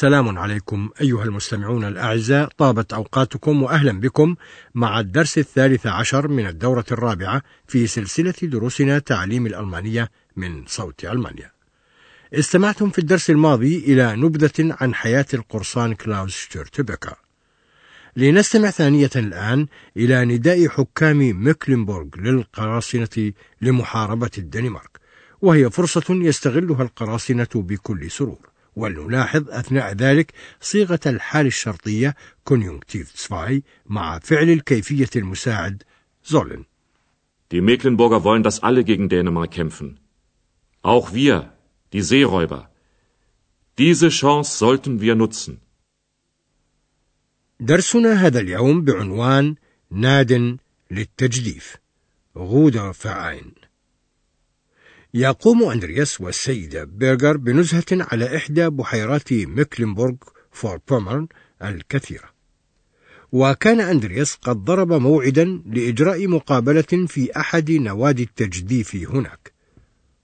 سلام عليكم أيها المستمعون الأعزاء. طابت أوقاتكم وأهلا بكم مع الدرس الثالث عشر من الدورة الرابعة في سلسلة دروسنا تعليم الألمانية من صوت ألمانيا. استمعتم في الدرس الماضي إلى نبذة عن حياة القرصان كلاوس شتورتبكر لنستمع ثانية الآن إلى نداء حكام ميكلنبورغ للقراصنة لمحاربة الدنمارك وهي فرصة يستغلها القراصنة بكل سرور. ولنلاحظ أثناء ذلك صيغة الحال الشرطية Konjunktiv zwei مع فعل الكيفية المساعد sollen. Die Mecklenburger wollen, dass alle gegen Dänemark kämpfen. Auch wir, die Seeräuber. Diese Chance sollten wir nutzen. درسنا هذا اليوم بعنوان ناد للتجديف Ruderverein يقوم أندرياس والسيدة بيرغر بنزهة على إحدى بحيرات ميكلنبورغ فور بومرن الكثيرة. وكان أندرياس قد ضرب موعدا لإجراء مقابلة في أحد نوادي التجديف هناك.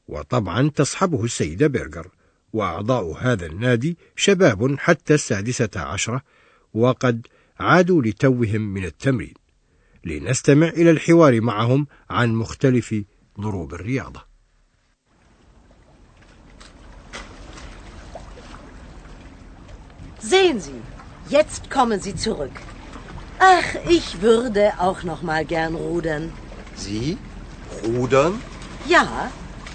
وطبعا تصحبه السيدة بيرغر وأعضاء هذا النادي شباب حتى السادسة عشرة وقد عادوا لتوهم من التمرين. لنستمع إلى الحوار معهم عن مختلف ضروب الرياضة. Sehen Sie, jetzt kommen Sie zurück. Ach, ich würde auch noch mal gern rudern. Sie? Rudern? Ja,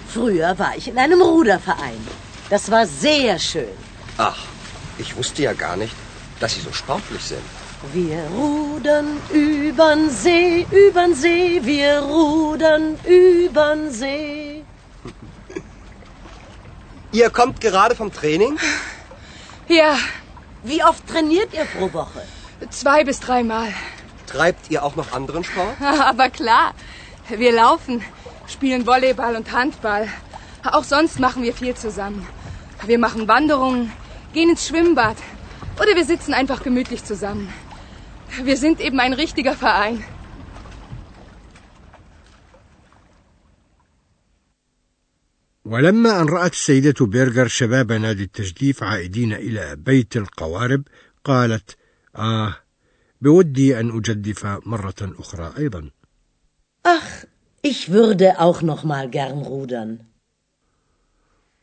früher war ich in einem Ruderverein. Das war sehr schön. Ach, ich wusste ja gar nicht, dass Sie so sportlich sind. Wir rudern übern See, übern See, wir rudern übern See. Ihr kommt gerade vom Training? Ja, Wie oft trainiert ihr pro Woche? zwei bis dreimal. Treibt ihr auch noch anderen Sport? Aber klar, wir laufen, spielen Volleyball und Handball. Auch sonst machen wir viel zusammen. Wir machen Wanderungen, gehen ins Schwimmbad oder wir sitzen einfach gemütlich zusammen. Wir sind eben ein richtiger Verein. ولما أن رأت السيدة بيرغر شباب نادي التجديف عائدين إلى بيت القوارب قالت آه بودي أن أجدف مرة أخرى أيضا Ach, ich würde auch noch mal gern rudern.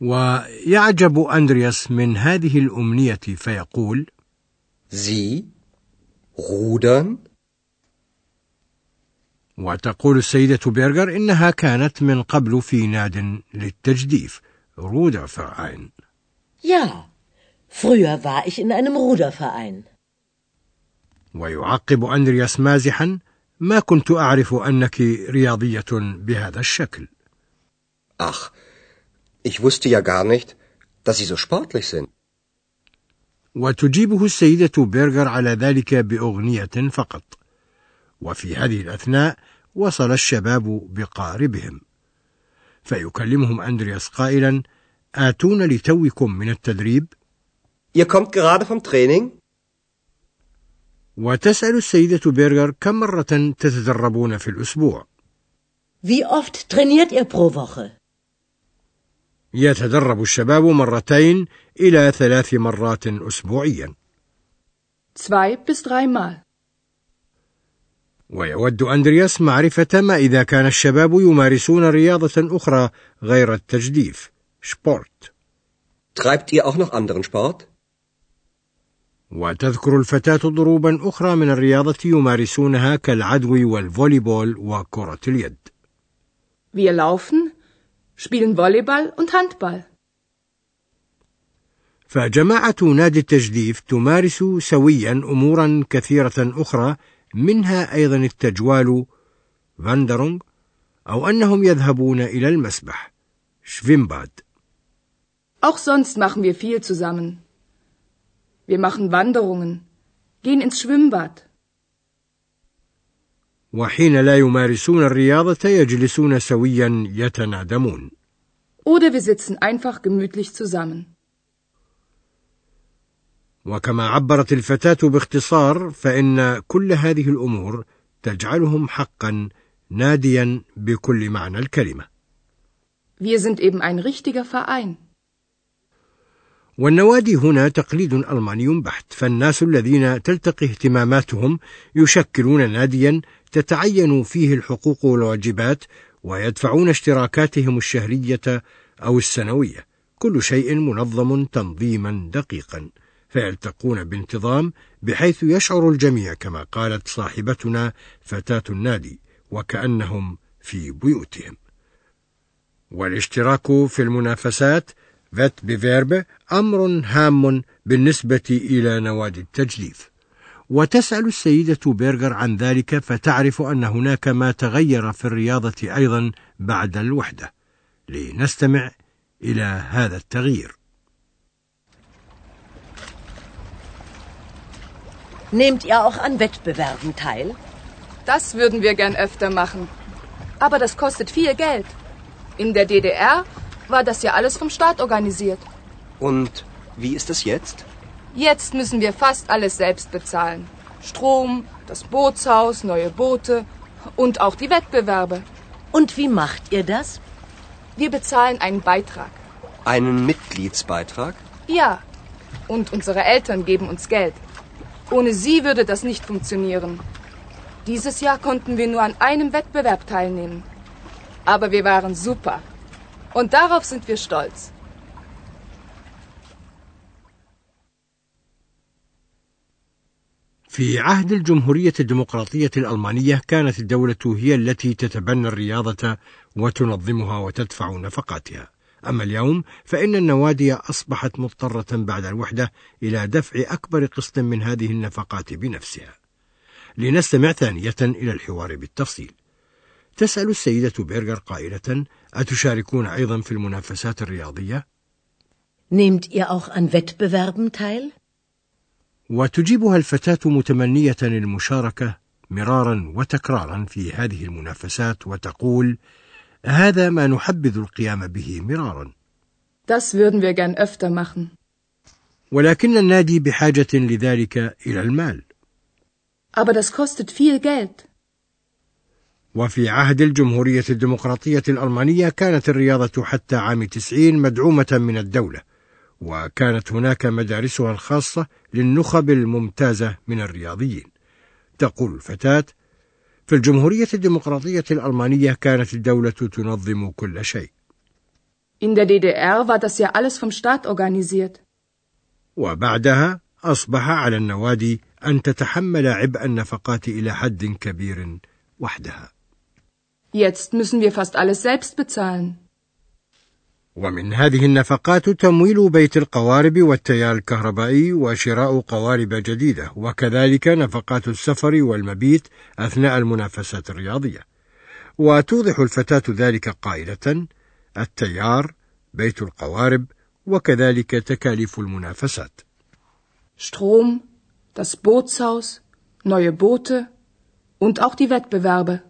ويعجب أندرياس من هذه الأمنية فيقول Sie? Rudern? وتقول السيدة بيرغر إنها كانت من قبل في ناد للتجديف فراين Ja, früher war ich in einem Ruderverein. ويعقب أندرياس مازحا ما كنت أعرف أنك رياضية بهذا الشكل Ach, ich wusste ja gar nicht, dass Sie so sportlich sind. وتجيبه السيدة بيرغر على ذلك بأغنية فقط وفي هذه الأثناء وصل الشباب بقاربهم فيكلمهم أندرياس قائلا آتون لتوكم من التدريب Ihr kommt gerade vom Training? وتسأل السيدة بيرغر كم مرة تتدربون في الأسبوع Wie oft trainiert ihr pro Woche? يتدرب الشباب مرتين إلى ثلاث مرات أسبوعيا Zwei bis dreimal. ويود أندرياس معرفة ما إذا كان الشباب يمارسون رياضة أخرى غير التجديف Sport Treibt ihr auch noch anderen Sport? وتذكر الفتاة ضروبا أخرى من الرياضة يمارسونها كالعدو والفوليبول وكرة اليد Wir laufen, spielen Volleyball und Handball. فجماعة نادي التجديف تمارس سويا أمورا كثيرة أخرى منها أيضا التجوال فاندرونغ أو أنهم يذهبون إلى المسبح شفيمباد Auch sonst machen wir viel zusammen. Wir machen Wanderungen, gehen ins Schwimmbad. وحين لا يمارسون الرياضة يجلسون سويا يتنادمون. Oder wir sitzen einfach gemütlich zusammen. وكما عبرت الفتاة باختصار فإن كل هذه الأمور تجعلهم حقا ناديا بكل معنى الكلمة. Wir sind eben ein richtiger Verein. والنوادي هنا تقليد ألماني بحت فالناس الذين تلتقي اهتماماتهم يشكلون ناديا تتعين فيه الحقوق والواجبات ويدفعون اشتراكاتهم الشهرية أو السنوية كل شيء منظم تنظيما دقيقا فيلتقون بانتظام بحيث يشعر الجميع كما قالت صاحبتنا فتاة النادي وكأنهم في بيوتهم. والاشتراك في المنافسات فيت بفيرب أمر هام بالنسبة إلى نوادي التجديف. وتسأل السيدة بيرغر عن ذلك فتعرف أن هناك ما تغير في الرياضة أيضا بعد الوحدة. لنستمع إلى هذا التغيير. Nehmt ihr auch an Wettbewerben teil? Das würden wir gern öfter machen. Aber das kostet viel Geld. In der DDR war das ja alles vom Staat organisiert. Und wie ist es jetzt? Jetzt müssen wir fast alles selbst bezahlen. Strom, das Bootshaus, neue Boote und auch die Wettbewerbe. Und wie macht ihr das? Wir bezahlen einen Beitrag. Einen Mitgliedsbeitrag? Ja. Und unsere Eltern geben uns Geld. Ohne sie würde das nicht funktionieren. Dieses Jahr konnten wir nur an einem Wettbewerb teilnehmen. Aber wir waren super. Und darauf sind wir stolz. في عهد الجمهورية الديمقراطية الألمانية كانت الدولة هي التي تتبنى الرياضة وتنظمها وتدفع نفقاتها. أما اليوم فإن النوادي أصبحت مضطرة بعد الوحدة إلى دفع أكبر قسط من هذه النفقات بنفسها. لنستمع ثانية إلى الحوار بالتفصيل. تسأل السيدة بيرغر قائلة: أتشاركون أيضا في المنافسات الرياضية؟ Nehmt ihr auch an Wettbewerben teil? وتجيبها الفتاة متمنية المشاركة مرارا وتكرارا في هذه المنافسات وتقول: هذا ما نحبذ القيام به مرارا. Das würden wir gern öfter machen. ولكن النادي بحاجة لذلك إلى المال. Aber das kostet viel Geld. وفي عهد الجمهورية الديمقراطية الألمانية كانت الرياضة حتى عام تسعين مدعومة من الدولة وكانت هناك مدارسها الخاصة للنخب الممتازة من الرياضيين تقول الفتاة في الجمهورية الديمقراطية الألمانية كانت الدولة تنظم كل شيء In der DDR war das ja alles vom Staat organisiert. وبعدها أصبح على النوادي أن تتحمل عبء النفقات إلى حد كبير وحدها Jetzt müssen wir fast alles selbst bezahlen. ومن هذه النفقات تمويل بيت القوارب والتيار الكهربائي وشراء قوارب جديدة وكذلك نفقات السفر والمبيت أثناء المنافسات الرياضية وتوضح الفتاة ذلك قائلة التيار بيت القوارب وكذلك تكاليف المنافسات Strom, das Bootshaus, neue Boote und auch die Wettbewerbe.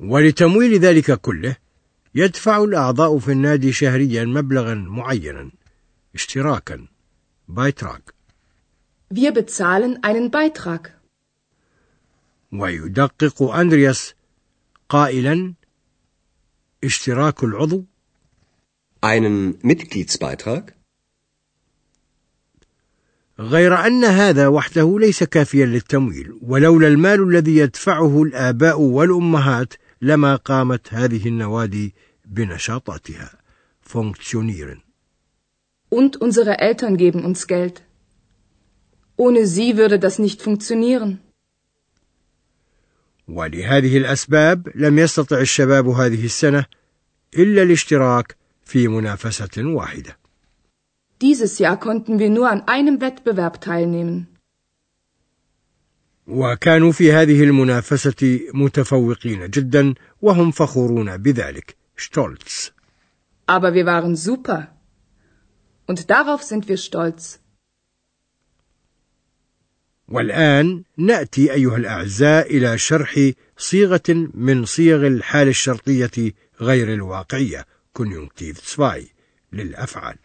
ولتمويل ذلك كله يدفع الأعضاء في النادي شهريا مبلغا معينا اشتراكا بايتراك Wir bezahlen einen Beitrag. ويدقق أندرياس قائلا اشتراك العضو Einen Mitgliedsbeitrag? غير أن هذا وحده ليس كافيا للتمويل ولولا المال الذي يدفعه الآباء والأمهات لما قامت هذه النوادي بنشاطاتها funktionieren Und unsere Eltern geben uns Geld. Ohne sie würde das nicht funktionieren. ولهذه الأسباب لم يستطع الشباب هذه السنة إلا الاشتراك في منافسة واحدة Dieses Jahr konnten wir nur an einem Wettbewerb teilnehmen. وكانوا في هذه المنافسة متفوقين جدا وهم فخورون بذلك stolz Aber wir waren super. Und darauf sind wir stolz. والآن نأتي أيها الأعزاء إلى شرح صيغة من صيغ الحال الشرطية غير الواقعية كونيونكتيف 2 للأفعال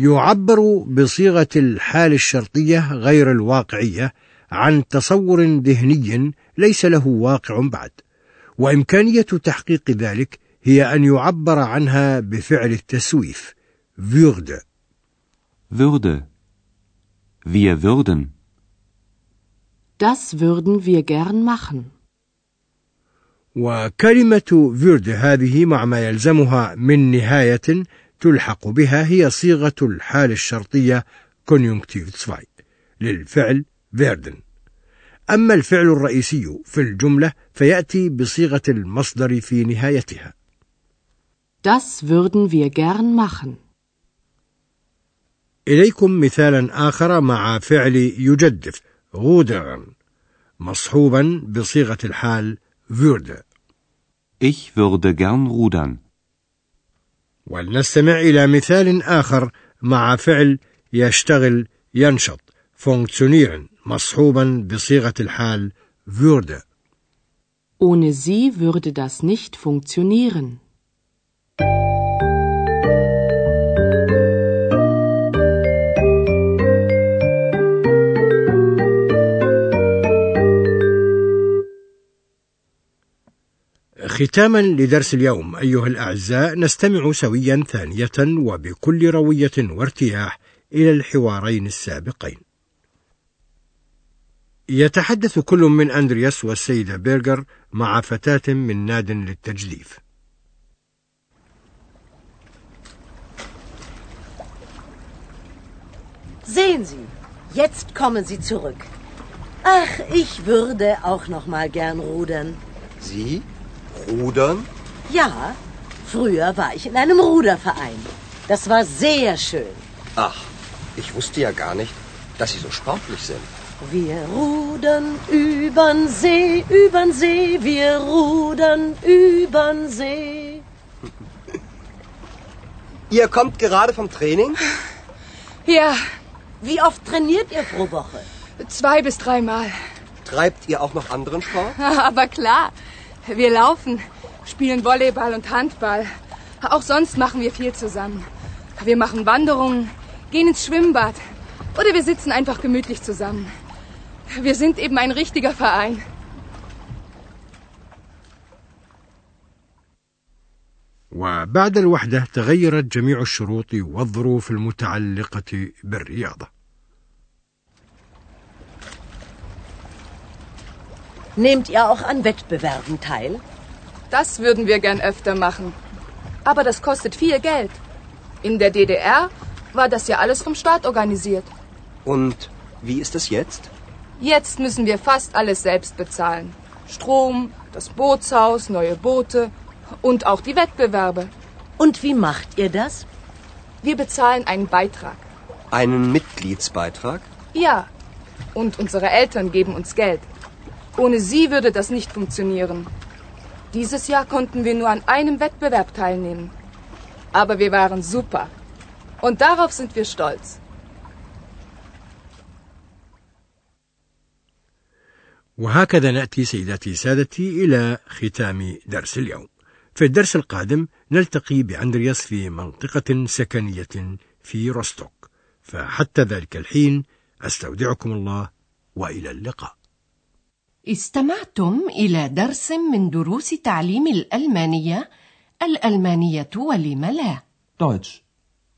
يعبر بصيغة الحال الشرطية غير الواقعية عن تصور ذهني ليس له واقع بعد. وإمكانية تحقيق ذلك هي أن يعبر عنها بفعل التسويف würde würde. Wir würden. Das würden wir gern machen. وكلمة würde هذه مع ما يلزمها من نهاية تلحق بها هي صيغة الحال الشرطية كونيونكتيف 2 للفعل werden أما الفعل الرئيسي في الجملة فيأتي بصيغة المصدر في نهايتها Das würden wir gern machen. إليكم مثالا آخر مع فعل يجدف غودرن مصحوبا بصيغة الحال würde Ich würde gern rudern. ولنستمع إلى مثال آخر مع فعل يشتغل ينشط فونكسيونيرن مصحوبا بصيغة الحال würde Ohne sie würde das nicht funktionieren. ختاما لدرس اليوم أيها الأعزاء نستمع سويا ثانية وبكل روية وارتياح إلى الحوارين السابقين. يتحدث كل من أندرياس والسيدة بيرجر مع فتاة من ناد للتجديف. Sehen Sie, jetzt kommen Sie zurück. Ach, ich würde auch noch mal gern rudern. Sie? Rudern? Ja, früher war ich in einem Ruderverein. Das war sehr schön. Ach, ich wusste ja gar nicht, dass Sie so sportlich sind. Wir rudern übern See, übern See, wir rudern übern See. Ihr kommt gerade vom Training? Ja, Wie oft trainiert ihr pro Woche? zwei bis dreimal. Treibt ihr auch noch anderen Sport? Aber klar, wir laufen, spielen Volleyball und Handball. Auch sonst machen wir viel zusammen. Wir machen Wanderungen, gehen ins Schwimmbad oder wir sitzen einfach gemütlich zusammen. Wir sind eben ein richtiger Verein. وبعد الوحدة تغيرت جميع الشروط والظروف المتعلقة بالرياضة. Nehmt ihr auch an Wettbewerben teil? Das würden wir gern öfter machen. Aber das kostet viel Geld. In der DDR war das ja alles vom Staat organisiert. Und wie ist es jetzt? Jetzt müssen wir fast alles selbst bezahlen. Strom, das Bootshaus, neue Boote und auch die Wettbewerbe. Und wie macht ihr das? Wir bezahlen einen Beitrag. Einen Mitgliedsbeitrag? Ja. Und unsere Eltern geben uns Geld. Ohne sie würde das nicht funktionieren. Dieses Jahr konnten wir nur an einem Wettbewerb teilnehmen. Aber wir waren super. Und darauf sind wir stolz. وهكذا نأتي سيداتي سادتي إلى ختام درس اليوم. في الدرس القادم نلتقي بأندرياس في منطقة سكنية في روستوك. فحتى ذلك الحين أستودعكم الله وإلى اللقاء. استمعتم إلى درس من دروس تعليم الألمانية الألمانية ولم لا Deutsch.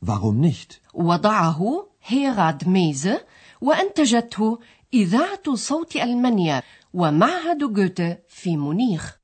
Warum nicht? وضعه هيراد ميزه وأنتجته إذاعة صوت ألمانيا ومعهد جوته في مونيخ